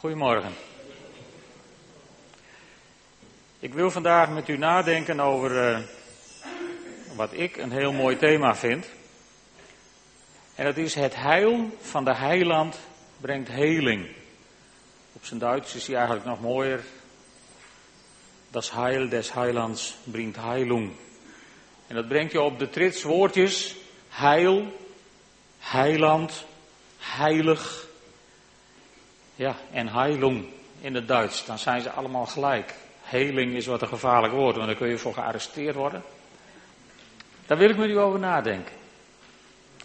Goedemorgen. Ik wil vandaag met u nadenken over uh, wat ik een heel mooi thema vind. En dat is het heil van de heiland brengt heling. Op zijn Duits is hij eigenlijk nog mooier. Das Heil des Heilands brengt Heilung. En dat brengt je op de trits woordjes heil, heiland, heilig. Ja, en heilung in het Duits. Dan zijn ze allemaal gelijk. Heling is wat een gevaarlijk woord, want dan kun je voor gearresteerd worden. Daar wil ik met u over nadenken.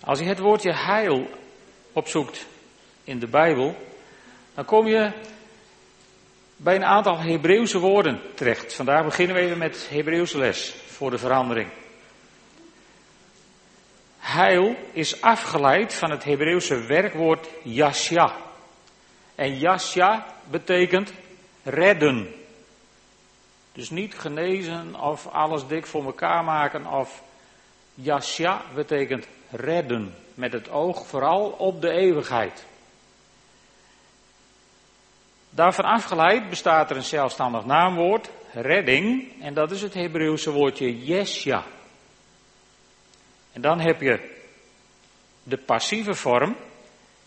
Als je het woordje heil opzoekt in de Bijbel, dan kom je bij een aantal Hebreeuwse woorden terecht. Vandaag beginnen we even met Hebreeuwse les voor de verandering. Heil is afgeleid van het Hebreeuwse werkwoord yasha. En yasha betekent redden. Dus niet genezen of alles dik voor elkaar maken of yasha betekent redden. Met het oog vooral op de eeuwigheid. Daarvan afgeleid bestaat er een zelfstandig naamwoord, redding, en dat is het Hebreeuwse woordje yesha. En dan heb je de passieve vorm,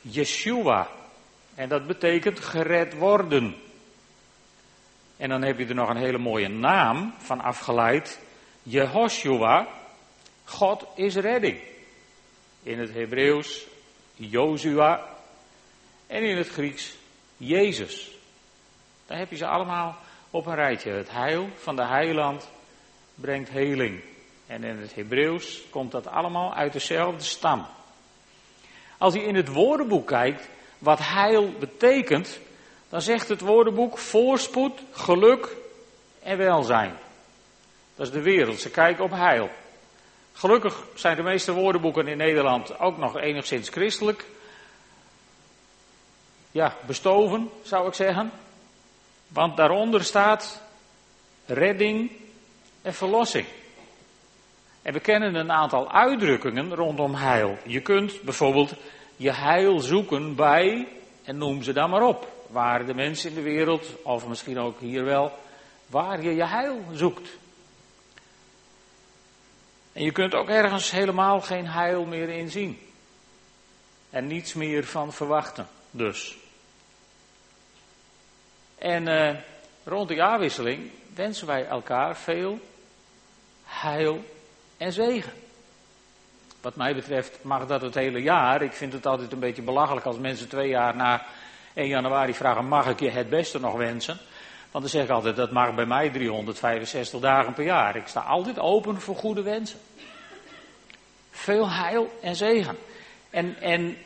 Yeshua. En dat betekent gered worden. En dan heb je er nog een hele mooie naam van afgeleid, Jehoshua. God is redding. In het Hebreeuws Jozua en in het Grieks Jezus. Daar heb je ze allemaal op een rijtje. Het heil van de heiland brengt heling. En in het Hebreeuws komt dat allemaal uit dezelfde stam. Als je in het woordenboek kijkt wat heil betekent, dan zegt het woordenboek voorspoed, geluk en welzijn. Dat is de wereld, ze kijken op heil. Gelukkig zijn de meeste woordenboeken in Nederland ook nog enigszins christelijk. Ja, bestoven zou ik zeggen. Want daaronder staat redding en verlossing. En we kennen een aantal uitdrukkingen rondom heil. Je kunt bijvoorbeeld je heil zoeken bij, en noem ze dan maar op, waar de mensen in de wereld, of misschien ook hier wel, waar je je heil zoekt. En je kunt ook ergens helemaal geen heil meer inzien. En niets meer van verwachten, dus. En uh, rond de jaarwisseling wensen wij elkaar veel heil en zegen. Wat mij betreft mag dat het hele jaar. Ik vind het altijd een beetje belachelijk als mensen twee jaar na 1 januari vragen: mag ik je het beste nog wensen? Want dan zeg ik altijd: dat mag bij mij 365 dagen per jaar. Ik sta altijd open voor goede wensen. Veel heil en zegen. En, en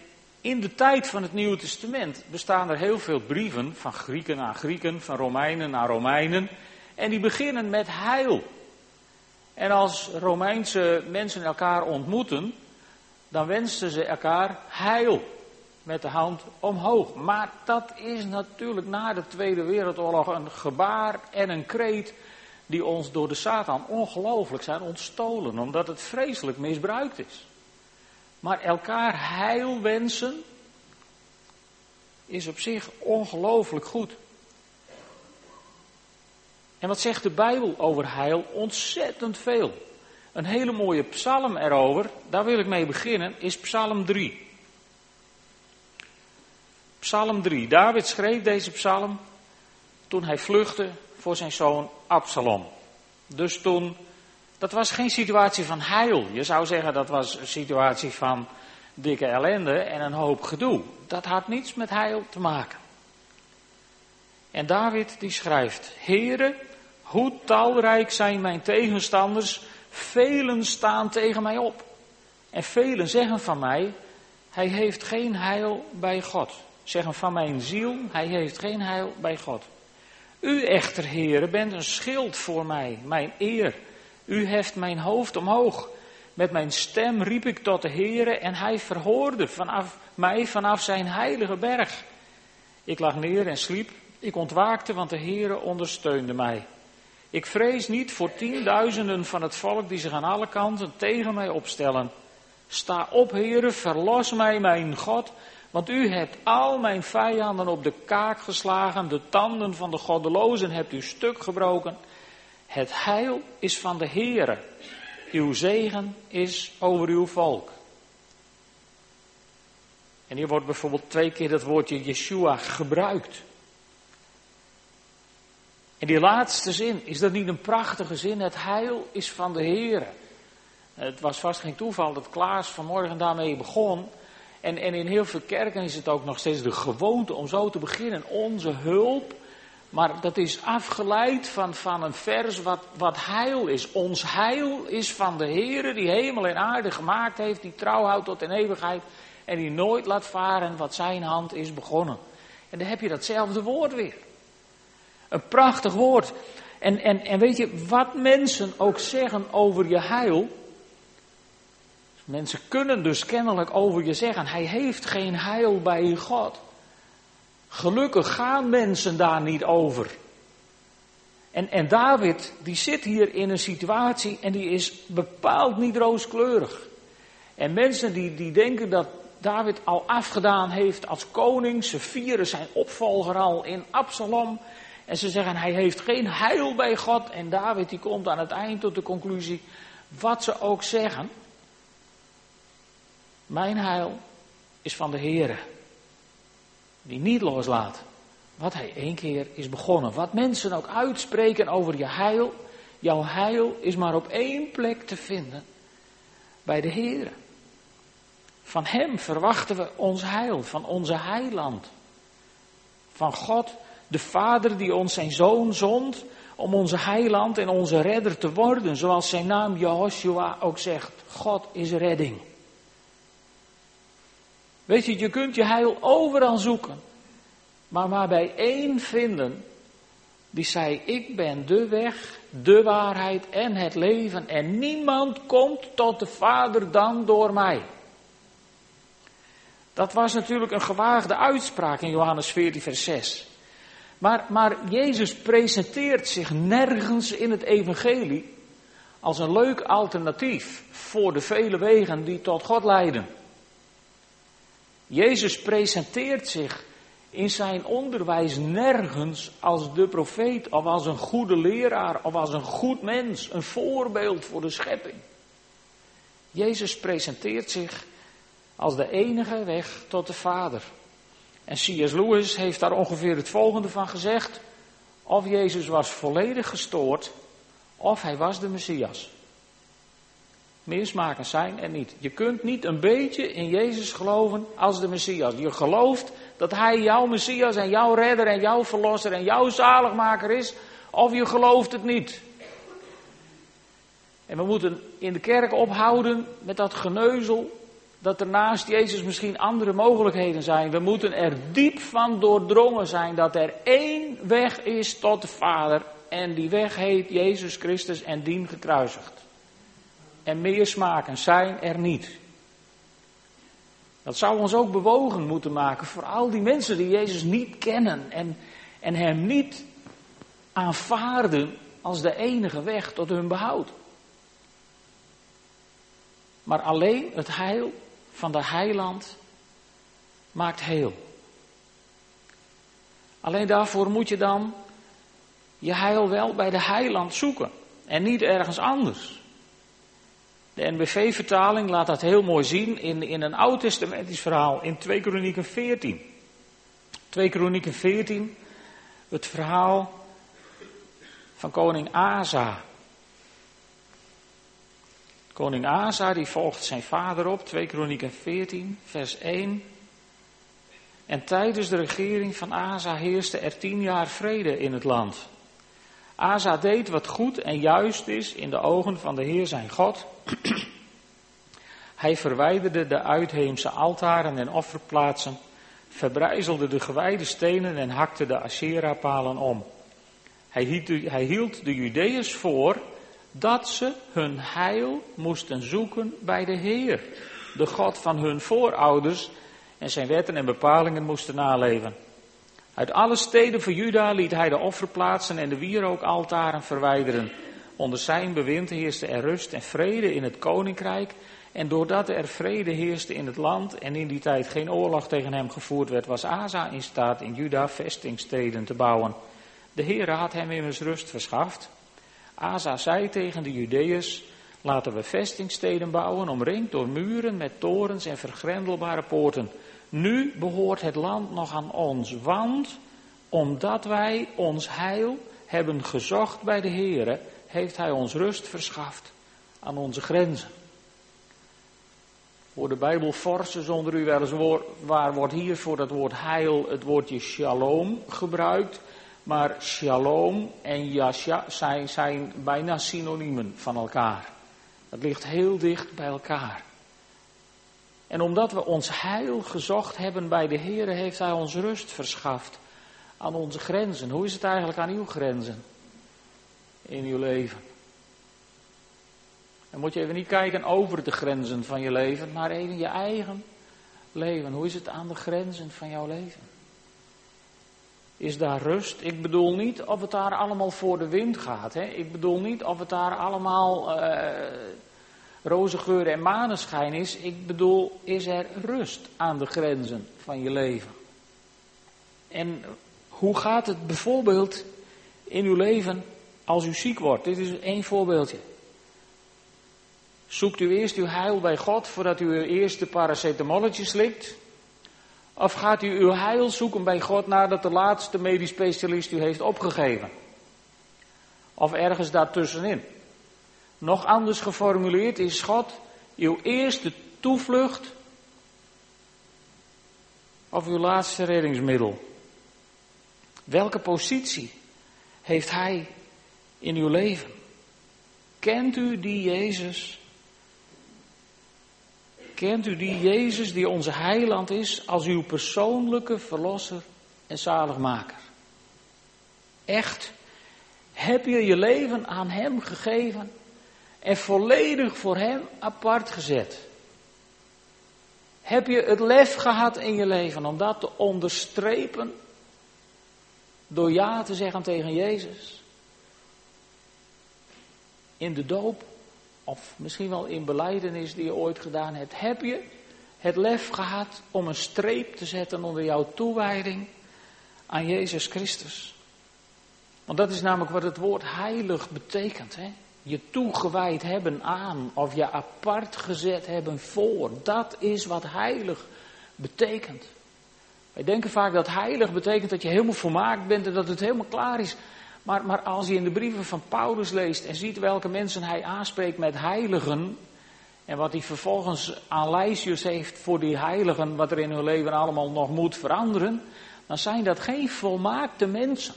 in de tijd van het Nieuwe Testament bestaan er heel veel brieven van Grieken naar Grieken, van Romeinen naar Romeinen. En die beginnen met heil. En als Romeinse mensen elkaar ontmoeten, dan wensen ze elkaar heil met de hand omhoog. Maar dat is natuurlijk na de Tweede Wereldoorlog een gebaar en een kreet die ons door de Satan ongelooflijk zijn ontstolen, omdat het vreselijk misbruikt is. Maar elkaar heil wensen is op zich ongelooflijk goed. En wat zegt de Bijbel over heil? Ontzettend veel. Een hele mooie psalm erover, daar wil ik mee beginnen, is Psalm 3. Psalm 3. David schreef deze psalm toen hij vluchtte voor zijn zoon Absalom. Dus toen, dat was geen situatie van heil. Je zou zeggen dat was een situatie van dikke ellende en een hoop gedoe. Dat had niets met heil te maken. En David die schrijft, Heere, hoe talrijk zijn mijn tegenstanders, velen staan tegen mij op. En velen zeggen van mij, hij heeft geen heil bij God. Zeggen van mijn ziel, hij heeft geen heil bij God. U echter, heren, bent een schild voor mij, mijn eer. U heft mijn hoofd omhoog. Met mijn stem riep ik tot de Heere en hij verhoorde vanaf mij vanaf zijn heilige berg. Ik lag neer en sliep. Ik ontwaakte, want de Heere ondersteunde mij. Ik vrees niet voor tienduizenden van het volk die zich aan alle kanten tegen mij opstellen. Sta op, heren, verlos mij, mijn God, Want u hebt al mijn vijanden op de kaak geslagen, de tanden van de goddelozen hebt u stuk gebroken. Het heil is van de Heere. Uw zegen is over uw volk. En hier wordt bijvoorbeeld twee keer dat woordje Yeshua gebruikt. En die laatste zin, is dat niet een prachtige zin? Het heil is van de Heer. Het was vast geen toeval dat Klaas vanmorgen daarmee begon. En, en in heel veel kerken is het ook nog steeds de gewoonte om zo te beginnen. Onze hulp. Maar dat is afgeleid van, van een vers wat, wat heil is. Ons heil is van de Heer die hemel en aarde gemaakt heeft. Die trouw houdt tot in eeuwigheid. En die nooit laat varen wat zijn hand is begonnen. En dan heb je datzelfde woord weer. Een prachtig woord. En, en, en weet je, wat mensen ook zeggen over je heil. Mensen kunnen dus kennelijk over je zeggen, hij heeft geen heil bij God. Gelukkig gaan mensen daar niet over. En, en David, die zit hier in een situatie en die is bepaald niet rooskleurig. En mensen die, die denken dat David al afgedaan heeft als koning, ze vieren zijn opvolger al in Absalom. En ze zeggen hij heeft geen heil bij God. En David die komt aan het eind tot de conclusie, wat ze ook zeggen. Mijn heil is van de Heere. Die niet loslaat. Wat hij één keer is begonnen. Wat mensen ook uitspreken over je heil. Jouw heil is maar op één plek te vinden. Bij de Heere. Van Hem verwachten we ons heil. Van onze heiland. Van God de Vader die ons zijn Zoon zond om onze heiland en onze redder te worden, zoals zijn naam Jehoshua ook zegt. God is redding. Weet je, je kunt je heil overal zoeken, maar maar bij één vinden die zei, ik ben de weg, de waarheid en het leven en niemand komt tot de Vader dan door mij. Dat was natuurlijk een gewaagde uitspraak in Johannes 14, vers 6. Maar, maar Jezus presenteert zich nergens in het evangelie als een leuk alternatief voor de vele wegen die tot God leiden. Jezus presenteert zich in zijn onderwijs nergens als de profeet of als een goede leraar of als een goed mens, een voorbeeld voor de schepping. Jezus presenteert zich als de enige weg tot de Vader. En C.S. Lewis heeft daar ongeveer het volgende van gezegd. Of Jezus was volledig gestoord, of hij was de Messias. Meer smaken zijn er niet. Je kunt niet een beetje in Jezus geloven als de Messias. Je gelooft dat hij jouw Messias en jouw redder en jouw verlosser en jouw zaligmaker is, of je gelooft het niet. En we moeten in de kerk ophouden met dat geneuzel dat er naast Jezus misschien andere mogelijkheden zijn. We moeten er diep van doordrongen zijn dat er één weg is tot de Vader. En die weg heet Jezus Christus en dien gekruisigd. En meer smaken zijn er niet. Dat zou ons ook bewogen moeten maken voor al die mensen die Jezus niet kennen en, en Hem niet aanvaarden als de enige weg tot hun behoud. Maar alleen het heil van de heiland maakt heel. Alleen daarvoor moet je dan je heil wel bij de heiland zoeken en niet ergens anders. De NBV-vertaling laat dat heel mooi zien in, in een oud-testamentisch verhaal in 2 Kronieken 14. 2 Kronieken 14, het verhaal van koning Asa. Koning Asa die volgt zijn vader op, 2 Kronieken 14, vers 1. En tijdens de regering van Asa heerste er tien jaar vrede in het land. Asa deed wat goed en juist is in de ogen van de Heer zijn God. Hij verwijderde de uitheemse altaren en offerplaatsen, verbrijzelde de gewijde stenen en hakte de Asherah-palen om. Hij hij hield de Judeërs voor dat ze hun heil moesten zoeken bij de Heer, de God van hun voorouders, en zijn wetten en bepalingen moesten naleven. Uit alle steden van Juda liet hij de offerplaatsen en de wierookaltaren verwijderen. Onder zijn bewind heerste er rust en vrede in het koninkrijk En doordat er vrede heerste in het land en in die tijd geen oorlog tegen hem gevoerd werd, was Asa in staat in Juda vestingsteden te bouwen. De Heere had hem immers rust verschaft. Asa zei tegen de Judeërs, laten we vestingsteden bouwen, omringd door muren met torens en vergrendelbare poorten. Nu behoort het land nog aan ons, want omdat wij ons heil hebben gezocht bij de Heere, heeft Hij ons rust verschaft aan onze grenzen. Voor de Bijbelforsen zonder u wel eens waar wordt hier voor dat woord heil het woordje shalom gebruikt. Maar shalom en yasha zijn, zijn bijna synoniemen van elkaar. Het ligt heel dicht bij elkaar. En omdat we ons heil gezocht hebben bij de Heer, heeft Hij ons rust verschaft aan onze grenzen. Hoe is het eigenlijk aan uw grenzen in uw leven? Dan moet je even niet kijken over de grenzen van je leven, maar even je eigen leven. Hoe is het aan de grenzen van jouw leven? Is daar rust? Ik bedoel niet of het daar allemaal voor de wind gaat. Hè? Ik bedoel niet of het daar allemaal uh, roze geur en maneschijn is. Ik bedoel, is er rust aan de grenzen van je leven? En hoe gaat het bijvoorbeeld in uw leven als u ziek wordt? Dit is één voorbeeldje. Zoekt u eerst uw heil bij God voordat u uw eerste paracetamolletje slikt? Of gaat u uw heil zoeken bij God nadat de laatste medisch specialist u heeft opgegeven? Of ergens daartussenin? Nog anders geformuleerd is God uw eerste toevlucht of uw laatste reddingsmiddel? Welke positie heeft Hij in uw leven? Kent u die Jezus Kent u die Jezus die onze heiland is als uw persoonlijke verlosser en zaligmaker? Echt, heb je je leven aan Hem gegeven en volledig voor Hem apart gezet? Heb je het lef gehad in je leven om dat te onderstrepen door ja te zeggen tegen Jezus? In de doop of misschien wel in beleidenis die je ooit gedaan hebt, heb je het lef gehad om een streep te zetten onder jouw toewijding aan Jezus Christus. Want dat is namelijk wat het woord heilig betekent. Hè? Je toegewijd hebben aan of je apart gezet hebben voor. Dat is wat heilig betekent. Wij denken vaak dat heilig betekent dat je helemaal volmaakt bent en dat het helemaal klaar is. Maar, maar als je in de brieven van Paulus leest en ziet welke mensen hij aanspreekt met heiligen. En wat hij vervolgens aan lijstjes heeft voor die heiligen, wat er in hun leven allemaal nog moet veranderen. Dan zijn dat geen volmaakte mensen.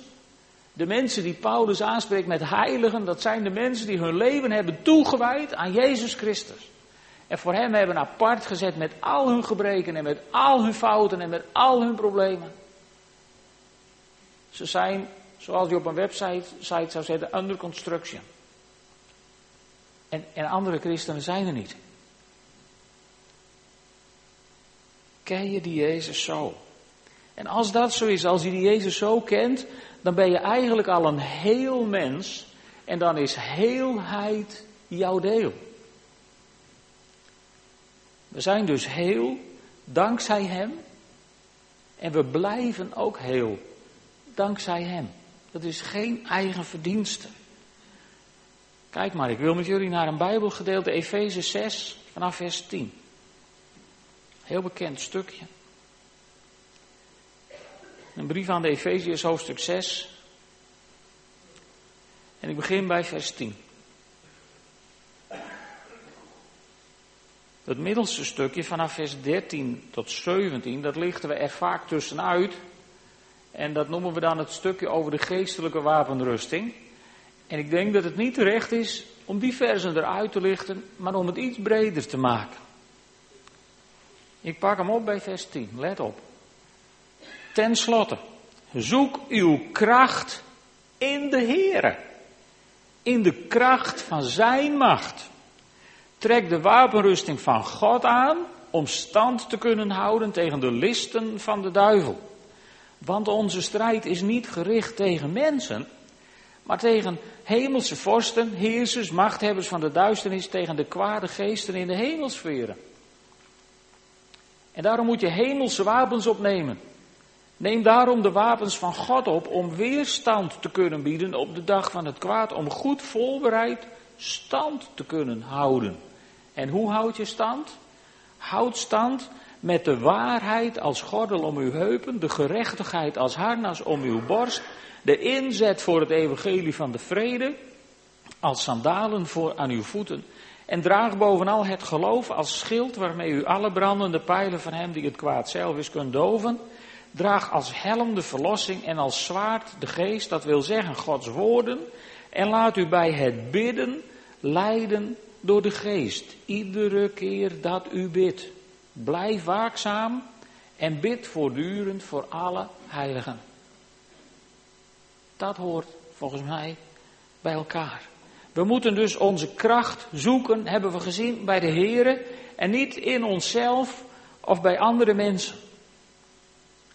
De mensen die Paulus aanspreekt met heiligen, dat zijn de mensen die hun leven hebben toegewijd aan Jezus Christus. En voor hem hebben apart gezet met al hun gebreken en met al hun fouten en met al hun problemen. Ze zijn Zoals je op een website site zou zetten, under construction. En, en andere christenen zijn er niet. Ken je die Jezus zo? En als dat zo is, als je die Jezus zo kent, dan ben je eigenlijk al een heel mens. En dan is heelheid jouw deel. We zijn dus heel dankzij Hem. En we blijven ook heel dankzij Hem. Dat is geen eigen verdienste. Kijk maar, ik wil met jullie naar een Bijbelgedeelte, Efeze 6, vanaf vers 10. Heel bekend stukje. Een brief aan de Efeziërs, hoofdstuk 6. En ik begin bij vers 10. Het middelste stukje vanaf vers 13 tot 17, dat lichten we er vaak tussenuit. En dat noemen we dan het stukje over de geestelijke wapenrusting. En ik denk dat het niet terecht is om die versen eruit te lichten, maar om het iets breder te maken. Ik pak hem op bij vers 10, let op. Ten slotte, zoek uw kracht in de Heere. In de kracht van Zijn macht. Trek de wapenrusting van God aan om stand te kunnen houden tegen de listen van de duivel. Want onze strijd is niet gericht tegen mensen, maar tegen hemelse vorsten, heersers, machthebbers van de duisternis, tegen de kwade geesten in de hemelsferen. En daarom moet je hemelse wapens opnemen. Neem daarom de wapens van God op om weerstand te kunnen bieden op de dag van het kwaad, om goed voorbereid stand te kunnen houden. En hoe houd je stand? Houd stand met de waarheid als gordel om uw heupen, de gerechtigheid als harnas om uw borst, de inzet voor het evangelie van de vrede als sandalen voor aan uw voeten. En draag bovenal het geloof als schild waarmee u alle brandende pijlen van hem die het kwaad zelf is kunt doven. Draag als helm de verlossing en als zwaard de geest, dat wil zeggen Gods woorden. En laat u bij het bidden leiden door de geest. Iedere keer dat u bidt. Blijf waakzaam en bid voortdurend voor alle heiligen. Dat hoort volgens mij bij elkaar. We moeten dus onze kracht zoeken, hebben we gezien, bij de Here en niet in onszelf of bij andere mensen.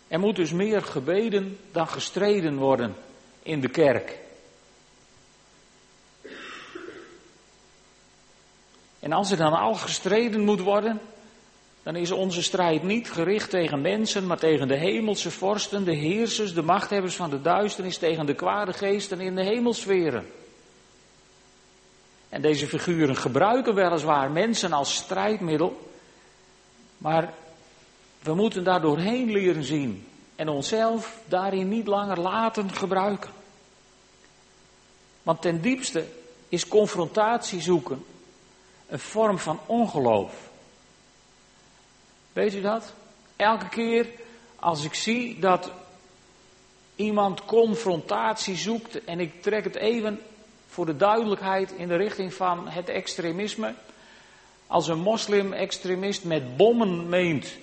Er moet dus meer gebeden dan gestreden worden in de kerk. En als er dan al gestreden moet worden, dan is onze strijd niet gericht tegen mensen, maar tegen de hemelse vorsten, de heersers, de machthebbers van de duisternis, tegen de kwade geesten in de hemelsferen. En deze figuren gebruiken weliswaar mensen als strijdmiddel, maar we moeten daar doorheen leren zien en onszelf daarin niet langer laten gebruiken. Want ten diepste is confrontatie zoeken een vorm van ongeloof. Weet u dat? Elke keer als ik zie dat iemand confrontatie zoekt en ik trek het even voor de duidelijkheid in de richting van het extremisme. Als een moslim-extremist met bommen meent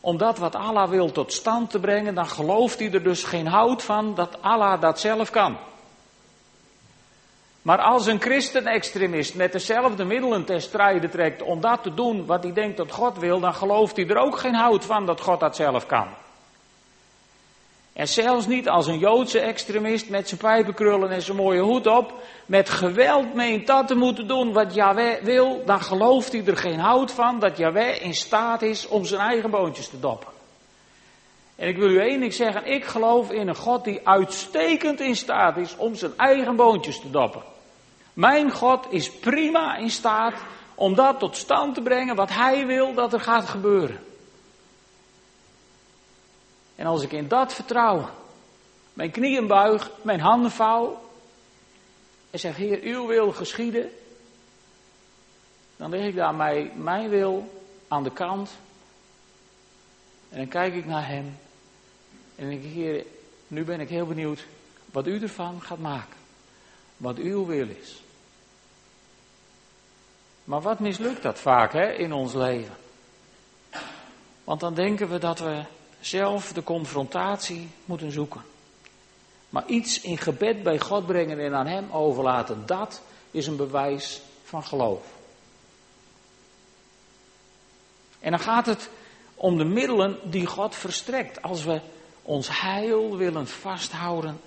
om dat wat Allah wil tot stand te brengen, dan gelooft hij er dus geen hout van dat Allah dat zelf kan. Maar als een christen-extremist met dezelfde middelen ter strijde trekt om dat te doen wat hij denkt dat God wil, dan gelooft hij er ook geen hout van dat God dat zelf kan. En zelfs niet als een Joodse extremist met zijn pijpenkrullen en zijn mooie hoed op, met geweld meent dat te moeten doen wat Yahweh wil, dan gelooft hij er geen hout van dat Yahweh in staat is om zijn eigen boontjes te doppen. En ik wil u één ding zeggen, ik geloof in een God die uitstekend in staat is om zijn eigen boontjes te doppen. Mijn God is prima in staat om dat tot stand te brengen wat Hij wil dat er gaat gebeuren. En als ik in dat vertrouwen mijn knieën buig, mijn handen vouw en zeg, Heer, uw wil geschieden, dan leg ik daar mijn, wil aan de kant en dan kijk ik naar Hem en denk ik, Heer, nu ben ik heel benieuwd wat u ervan gaat maken. Wat uw wil is. Maar wat mislukt dat vaak hè, in ons leven? Want dan denken we dat we zelf de confrontatie moeten zoeken. Maar iets in gebed bij God brengen en aan Hem overlaten, dat is een bewijs van geloof. En dan gaat het om de middelen die God verstrekt. Als we ons heil willen vasthouden,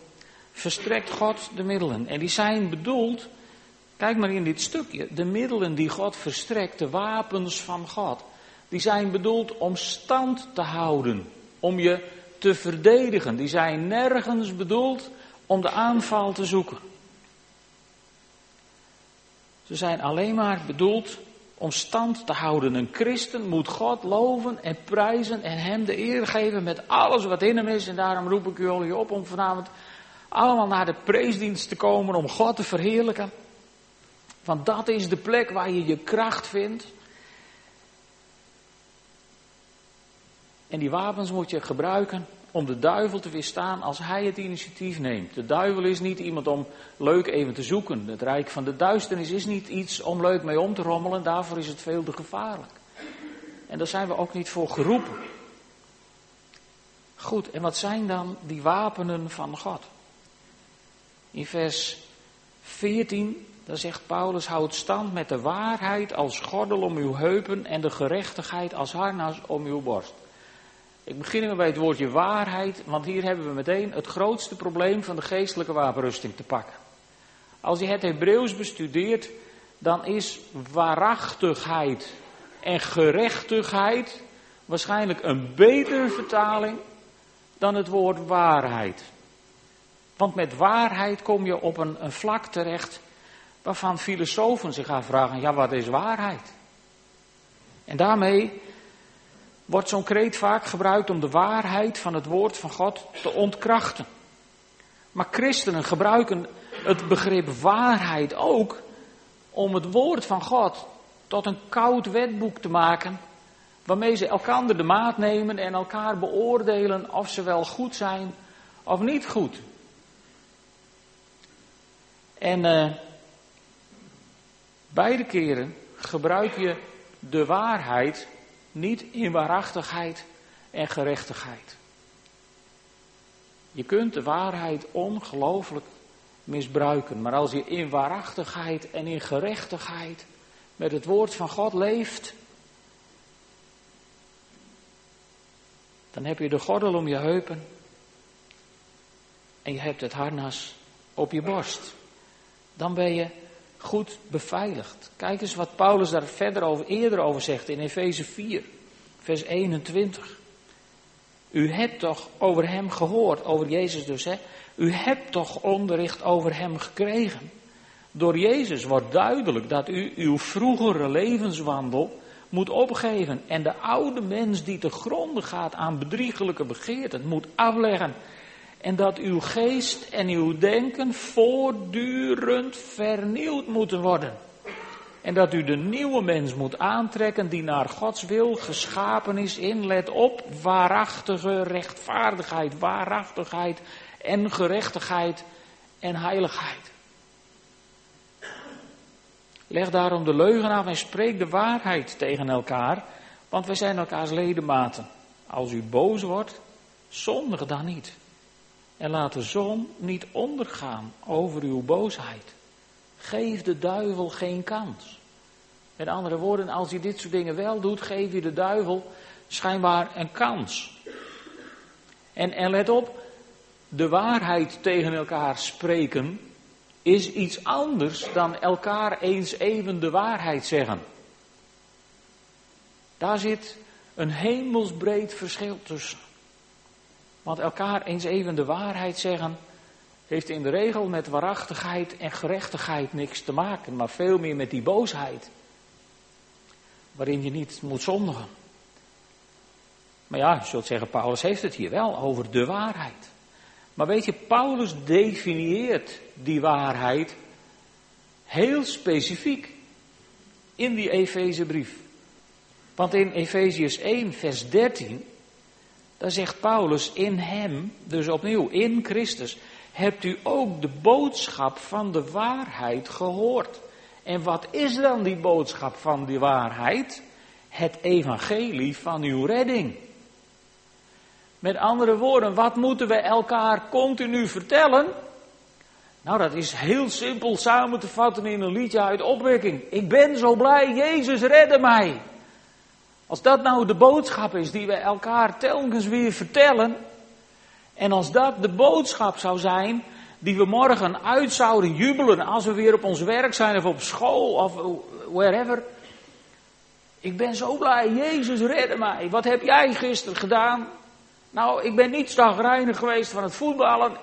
verstrekt God de middelen. En die zijn bedoeld Kijk maar in dit stukje. De middelen die God verstrekt, de wapens van God, die zijn bedoeld om stand te houden, om je te verdedigen. Die zijn nergens bedoeld om de aanval te zoeken. Ze zijn alleen maar bedoeld om stand te houden. Een christen moet God loven en prijzen en hem de eer geven met alles wat in hem is. En daarom roep ik jullie op om vanavond allemaal naar de preesdienst te komen om God te verheerlijken. Want dat is de plek waar je je kracht vindt. En die wapens moet je gebruiken om de duivel te weerstaan als hij het initiatief neemt. De duivel is niet iemand om leuk even te zoeken. Het rijk van de duisternis is niet iets om leuk mee om te rommelen. Daarvoor is het veel te gevaarlijk. En daar zijn we ook niet voor geroepen. Goed, en wat zijn dan die wapenen van God? In vers 14 dan zegt Paulus, houd stand met de waarheid als gordel om uw heupen en de gerechtigheid als harnas om uw borst. Ik begin even bij het woordje waarheid, want hier hebben we meteen het grootste probleem van de geestelijke wapenrusting te pakken. Als je het Hebreeuws bestudeert, dan is waarachtigheid en gerechtigheid waarschijnlijk een betere vertaling dan het woord waarheid. Want met waarheid kom je op een, een vlak terecht waarvan filosofen zich vragen: ja, wat is waarheid? En daarmee wordt zo'n kreet vaak gebruikt om de waarheid van het woord van God te ontkrachten. Maar christenen gebruiken het begrip waarheid ook om het woord van God tot een koud wetboek te maken, waarmee ze elkaar de maat nemen en elkaar beoordelen of ze wel goed zijn of niet goed. En uh, beide keren gebruik je de waarheid niet in waarachtigheid en gerechtigheid. Je kunt de waarheid ongelooflijk misbruiken, maar als je in waarachtigheid en in gerechtigheid met het woord van God leeft, dan heb je de gordel om je heupen en je hebt het harnas op je borst. Dan ben je goed beveiligd. Kijk eens wat Paulus daar verder over, eerder over zegt in Efeze 4, vers 21. U hebt toch over hem gehoord, over Jezus dus, hè? U hebt toch onderricht over hem gekregen. Door Jezus wordt duidelijk dat u uw vroegere levenswandel moet opgeven en de oude mens die te gronden gaat aan bedriegelijke begeerten moet afleggen en dat uw geest en uw denken voortdurend vernieuwd moeten worden. En dat u de nieuwe mens moet aantrekken die naar Gods wil geschapen is in, let op, waarachtige rechtvaardigheid, waarachtigheid en gerechtigheid en heiligheid. Leg daarom de leugen af en spreek de waarheid tegen elkaar, want wij zijn elkaars ledematen. Als u boos wordt, zondig dan niet. En laat de zon niet ondergaan over uw boosheid. Geef de duivel geen kans. Met andere woorden, als je dit soort dingen wel doet, geef je de duivel schijnbaar een kans. En, en let op, de waarheid tegen elkaar spreken is iets anders dan elkaar eens even de waarheid zeggen. Daar zit een hemelsbreed verschil tussen. Want elkaar eens even de waarheid zeggen, heeft in de regel met waarachtigheid en gerechtigheid niks te maken, maar veel meer met die boosheid, waarin je niet moet zondigen. Maar ja, je zult zeggen, Paulus heeft het hier wel over de waarheid. Maar weet je, Paulus definieert die waarheid heel specifiek in die Efezebrief. Want in Efeziërs 1, vers 13 dan zegt Paulus, in hem, dus opnieuw, in Christus, hebt u ook de boodschap van de waarheid gehoord. En wat is dan die boodschap van die waarheid? Het evangelie van uw redding. Met andere woorden, wat moeten we elkaar continu vertellen? Nou, dat is heel simpel samen te vatten in een liedje uit opwekking. Ik ben zo blij, Jezus redde mij. Als dat nou de boodschap is die we elkaar telkens weer vertellen, en als dat de boodschap zou zijn die we morgen uit zouden jubelen als we weer op ons werk zijn of op school of wherever. Ik ben zo blij, Jezus redde mij. Wat heb jij gisteren gedaan? Nou, ik ben niet stagrijnig geweest van het voetballen.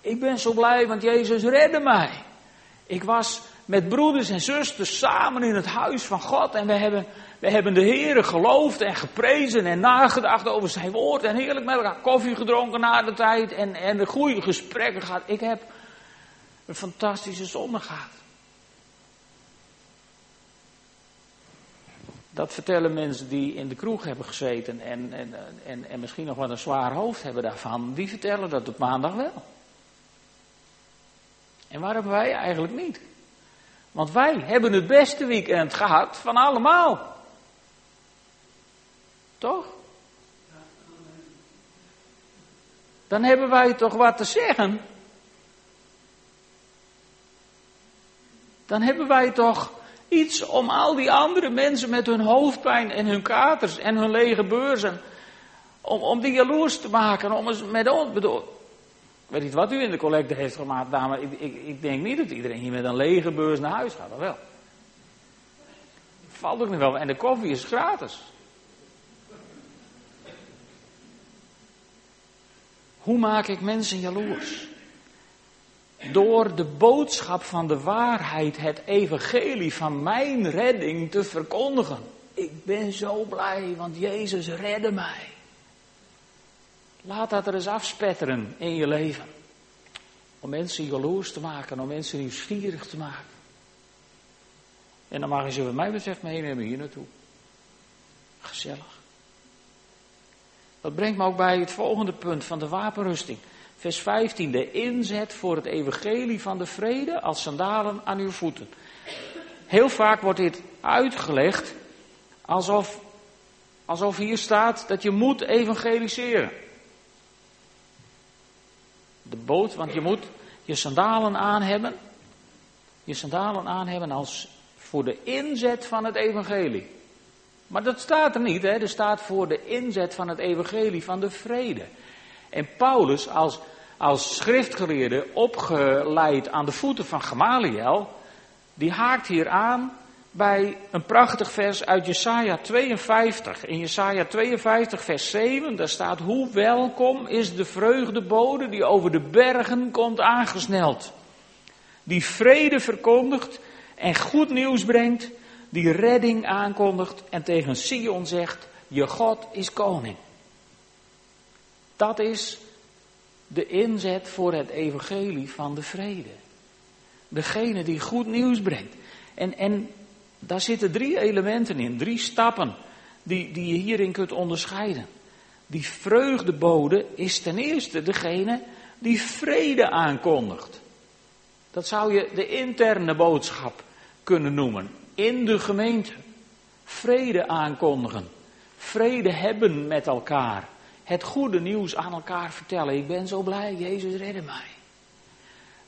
Ik ben zo blij, want Jezus redde mij. Ik was met broeders en zusters samen in het huis van God en we hebben we hebben de Heer geloofd en geprezen en nagedacht over zijn woord. En heerlijk met elkaar koffie gedronken na de tijd. En, en de goede gesprekken gehad. Ik heb een fantastische zondag gehad. Dat vertellen mensen die in de kroeg hebben gezeten en, en, en, en misschien nog wat een zwaar hoofd hebben daarvan. Die vertellen dat op maandag wel. En waar hebben wij eigenlijk niet? Want wij hebben het beste weekend gehad van allemaal. Toch? Dan hebben wij toch wat te zeggen. Dan hebben wij toch iets om al die andere mensen met hun hoofdpijn en hun katers en hun lege beurzen. Om, om die jaloers te maken, om eens met ons. Bedoel, weet niet wat u in de collecte heeft gemaakt, maar ik, ik, ik denk niet dat iedereen hier met een lege beurs naar huis gaat, of wel? Valt ook niet wel. En de koffie is gratis. Hoe maak ik mensen jaloers? Door de boodschap van de waarheid, het evangelie van mijn redding te verkondigen. Ik ben zo blij, want Jezus redde mij. Laat dat er eens afspetteren in je leven. Om mensen jaloers te maken, om mensen nieuwsgierig te maken. En dan mag je ze wat mij betreft meenemen hier naartoe. Gezellig. Dat brengt me ook bij het volgende punt van de wapenrusting. Vers 15, de inzet voor het evangelie van de vrede als sandalen aan uw voeten. Heel vaak wordt dit uitgelegd alsof, alsof hier staat dat je moet evangeliseren. De boot, want je moet je sandalen aan hebben. Je sandalen aan hebben als voor de inzet van het evangelie. Maar dat staat er niet, hè? er staat voor de inzet van het evangelie van de vrede. En Paulus als, als schriftgeleerde, opgeleid aan de voeten van Gamaliel, die haakt hier aan bij een prachtig vers uit Jesaja 52. In Jesaja 52 vers 7, daar staat hoe welkom is de vreugdebode die over de bergen komt aangesneld. Die vrede verkondigt en goed nieuws brengt, die redding aankondigt en tegen Sion zegt, je God is koning. Dat is de inzet voor het evangelie van de vrede. Degene die goed nieuws brengt. En, en daar zitten drie elementen in, drie stappen die, die je hierin kunt onderscheiden. Die vreugdebode is ten eerste degene die vrede aankondigt. Dat zou je de interne boodschap kunnen noemen. In de gemeente. Vrede aankondigen. Vrede hebben met elkaar. Het goede nieuws aan elkaar vertellen. Ik ben zo blij, Jezus redde mij.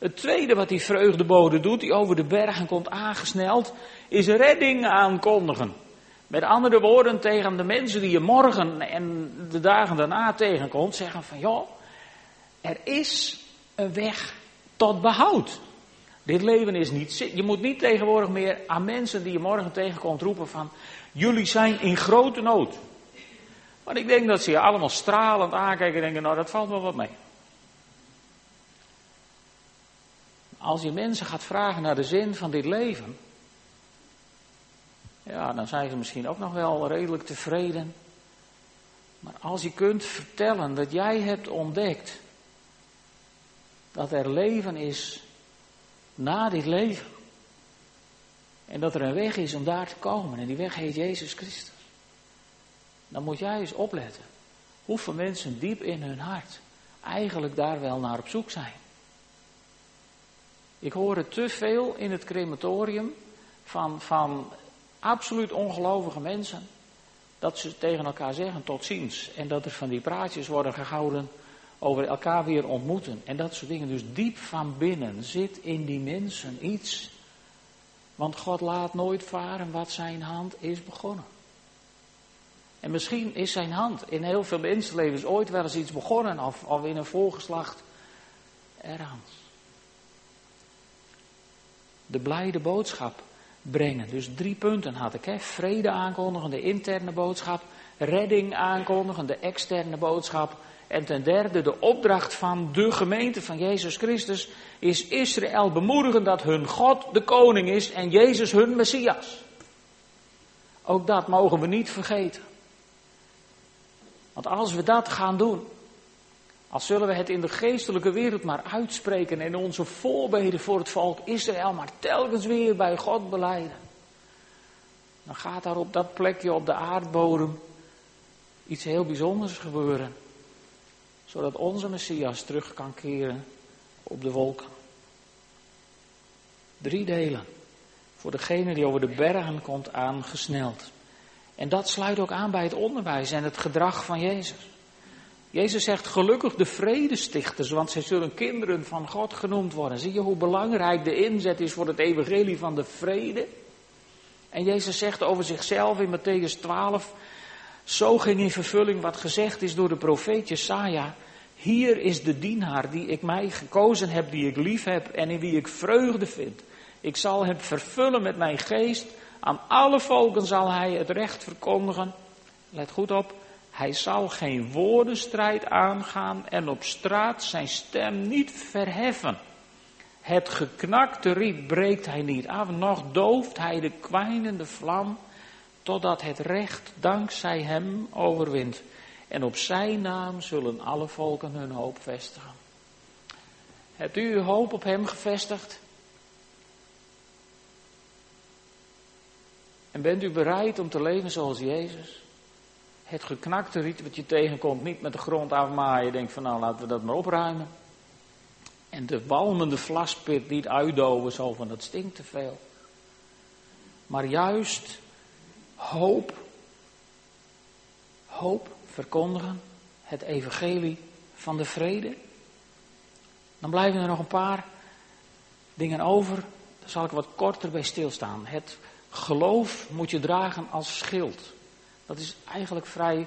Het tweede wat die vreugdebode doet, die over de bergen komt aangesneld, is redding aankondigen. Met andere woorden, tegen de mensen die je morgen en de dagen daarna tegenkomt, zeggen van joh, er is een weg tot behoud. Dit leven is niet. Je moet niet tegenwoordig meer aan mensen die je morgen tegenkomt roepen van. Jullie zijn in grote nood. Want ik denk dat ze je allemaal stralend aankijken en denken: Nou, dat valt wel wat mee. Als je mensen gaat vragen naar de zin van dit leven. Ja, dan zijn ze misschien ook nog wel redelijk tevreden. Maar als je kunt vertellen dat jij hebt ontdekt dat er leven is na dit leven. En dat er een weg is om daar te komen. En die weg heet Jezus Christus. Dan moet jij eens opletten. Hoeveel mensen diep in hun hart eigenlijk daar wel naar op zoek zijn. Ik hoor het te veel in het crematorium van, van absoluut ongelovige mensen. Dat ze tegen elkaar zeggen tot ziens. En dat er van die praatjes worden gehouden over elkaar weer ontmoeten en dat soort dingen. Dus diep van binnen zit in die mensen iets. Want God laat nooit varen wat zijn hand is begonnen. En misschien is zijn hand in heel veel mensenlevens ooit wel eens iets begonnen of, of in een voorgeslacht ergens. De blijde boodschap brengen. Dus drie punten had ik. Hè? Vrede aankondigen, de interne boodschap. Redding aankondigen, de externe boodschap. En ten derde, de opdracht van de gemeente van Jezus Christus is Israël bemoedigen dat hun God de koning is en Jezus hun Messias. Ook dat mogen we niet vergeten. Want als we dat gaan doen, als zullen we het in de geestelijke wereld maar uitspreken en onze voorbeden voor het volk Israël maar telkens weer bij God beleiden, dan gaat daar op dat plekje op de aardbodem iets heel bijzonders gebeuren zodat onze Messias terug kan keren op de wolken. Drie delen. Voor degene die over de bergen komt aangesneld. En dat sluit ook aan bij het onderwijs en het gedrag van Jezus. Jezus zegt gelukkig de vredestichters, want zij zullen kinderen van God genoemd worden. Zie je hoe belangrijk de inzet is voor het evangelie van de vrede? En Jezus zegt over zichzelf in Matthäus 12, zo ging in vervulling wat gezegd is door de profeet Jesaja. Hier is de dienaar die ik mij gekozen heb, die ik lief heb en in wie ik vreugde vind. Ik zal hem vervullen met mijn geest. Aan alle volken zal hij het recht verkondigen. Let goed op. Hij zal geen woordenstrijd aangaan en op straat zijn stem niet verheffen. Het geknakte riet breekt hij niet af, nog dooft hij de kwijnende vlam, totdat het recht dankzij hem overwint. En op zijn naam zullen alle volken hun hoop vestigen. Hebt u uw hoop op hem gevestigd? En bent u bereid om te leven zoals Jezus? Het geknakte riet wat je tegenkomt, niet met de grond afmaaien. Je denkt van nou laten we dat maar opruimen. En de walmende vlaspit niet uitdoven, zo van dat stinkt te veel. Maar juist hoop, hoop verkondigen, het evangelie van de vrede. Dan blijven er nog een paar dingen over. Daar zal ik wat korter bij stilstaan. Het geloof moet je dragen als schild. Dat is eigenlijk vrij,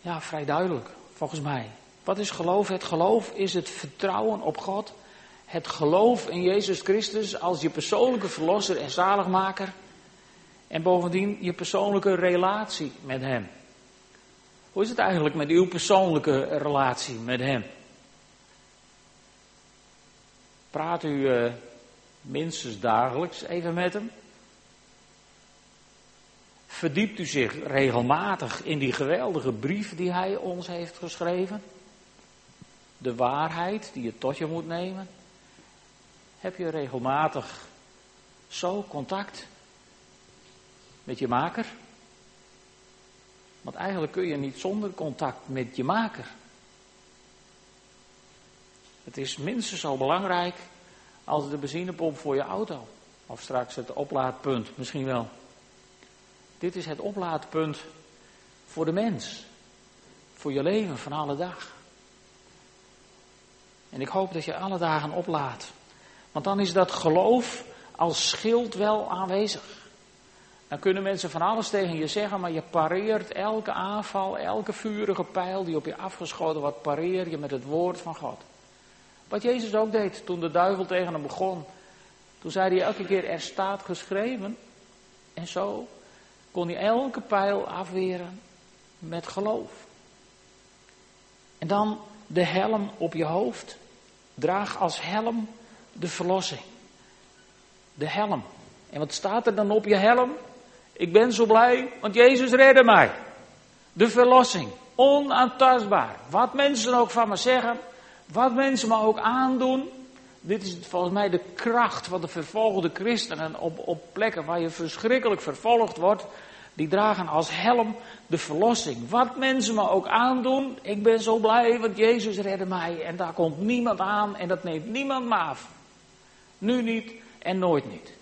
ja, vrij duidelijk, volgens mij. Wat is geloof? Het geloof is het vertrouwen op God. Het geloof in Jezus Christus als je persoonlijke verlosser en zaligmaker. En bovendien je persoonlijke relatie met Hem. Hoe is het eigenlijk met uw persoonlijke relatie met Hem? Praat u uh, minstens dagelijks even met Hem? Verdiept u zich regelmatig in die geweldige brief die Hij ons heeft geschreven? De waarheid die je tot je moet nemen? Heb je regelmatig zo contact met je maker? Want eigenlijk kun je niet zonder contact met je maker. Het is minstens zo belangrijk als de benzinepomp voor je auto. Of straks het oplaadpunt, misschien wel. Dit is het oplaadpunt voor de mens. Voor je leven van alle dag. En ik hoop dat je alle dagen oplaadt. Want dan is dat geloof als schild wel aanwezig. Dan kunnen mensen van alles tegen je zeggen, maar je pareert elke aanval, elke vurige pijl die op je afgeschoten wordt, pareer je met het woord van God. Wat Jezus ook deed toen de duivel tegen hem begon. Toen zei hij elke keer, er staat geschreven. En zo kon hij elke pijl afweren met geloof. En dan de helm op je hoofd. Draag als helm de verlossing. De helm. En wat staat er dan op je helm? Ik ben zo blij, want Jezus redde mij. De verlossing. Onaantastbaar. Wat mensen ook van me zeggen. Wat mensen me ook aandoen. Dit is volgens mij de kracht van de vervolgde christenen op, op plekken waar je verschrikkelijk vervolgd wordt. Die dragen als helm de verlossing. Wat mensen me ook aandoen. Ik ben zo blij, want Jezus redde mij. En daar komt niemand aan en dat neemt niemand me af. Nu niet en nooit niet.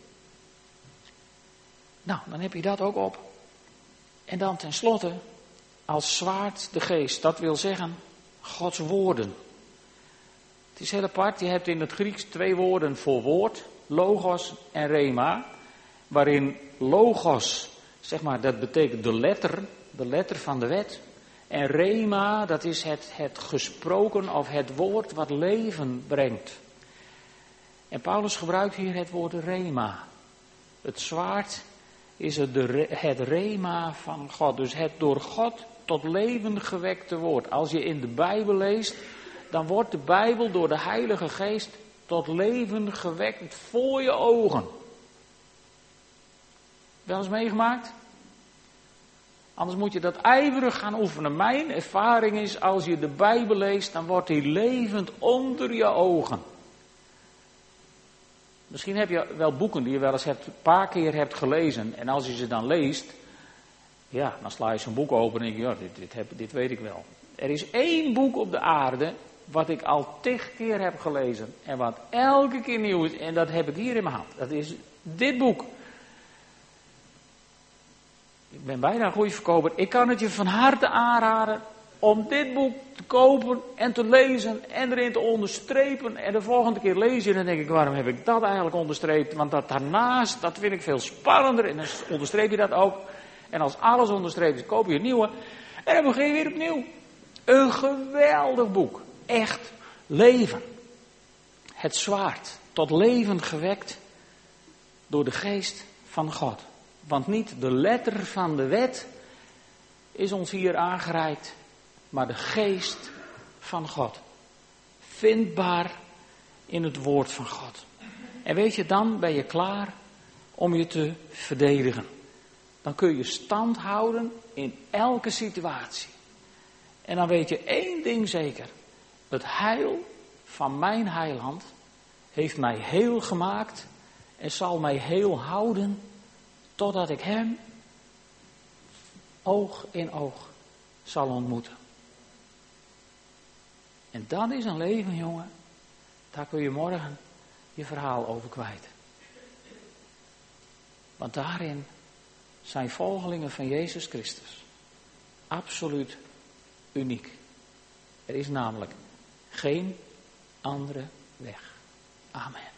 Nou, dan heb je dat ook op. En dan tenslotte, als zwaard de geest. Dat wil zeggen, Gods woorden. Het is heel apart, je hebt in het Grieks twee woorden voor woord. Logos en rema. Waarin logos, zeg maar, dat betekent de letter, de letter van de wet. En rema, dat is het, het gesproken of het woord wat leven brengt. En Paulus gebruikt hier het woord rema. Het zwaard is het het rema van God. Dus het door God tot leven gewekte woord. Als je in de Bijbel leest, dan wordt de Bijbel door de Heilige Geest tot leven gewekt voor je ogen. Wel eens meegemaakt? Anders moet je dat ijverig gaan oefenen. Mijn ervaring is, als je de Bijbel leest, dan wordt die levend onder je ogen. Misschien heb je wel boeken die je wel eens hebt, een paar keer hebt gelezen. En als je ze dan leest, ja, dan sla je zo'n boek open en denk je, ja, dit, dit, heb, dit weet ik wel. Er is één boek op de aarde wat ik al tig keer heb gelezen. En wat elke keer nieuw is. En dat heb ik hier in mijn hand. Dat is dit boek. Ik ben bijna een goede verkoper. Ik kan het je van harte aanraden om dit boek te kopen en te lezen en erin te onderstrepen. En de volgende keer je en dan denk ik, waarom heb ik dat eigenlijk onderstreept? Want dat daarnaast, dat vind ik veel spannender en dan onderstreep je dat ook. En als alles onderstreept is, koop je een nieuwe. En dan begin je weer opnieuw. Een geweldig boek. Echt leven. Het zwaard tot leven gewekt door de geest van God. Want niet de letter van de wet is ons hier aangereikt, maar de geest van God. Vindbaar in het woord van God. En weet je, dan ben je klaar om je te verdedigen. Dan kun je stand houden in elke situatie. En dan weet je één ding zeker. Het heil van mijn heiland heeft mij heel gemaakt en zal mij heel houden totdat ik hem oog in oog zal ontmoeten. En dat is een leven, jongen. Daar kun je morgen je verhaal over kwijt. Want daarin zijn volgelingen van Jezus Christus absoluut uniek. Er is namelijk geen andere weg. Amen.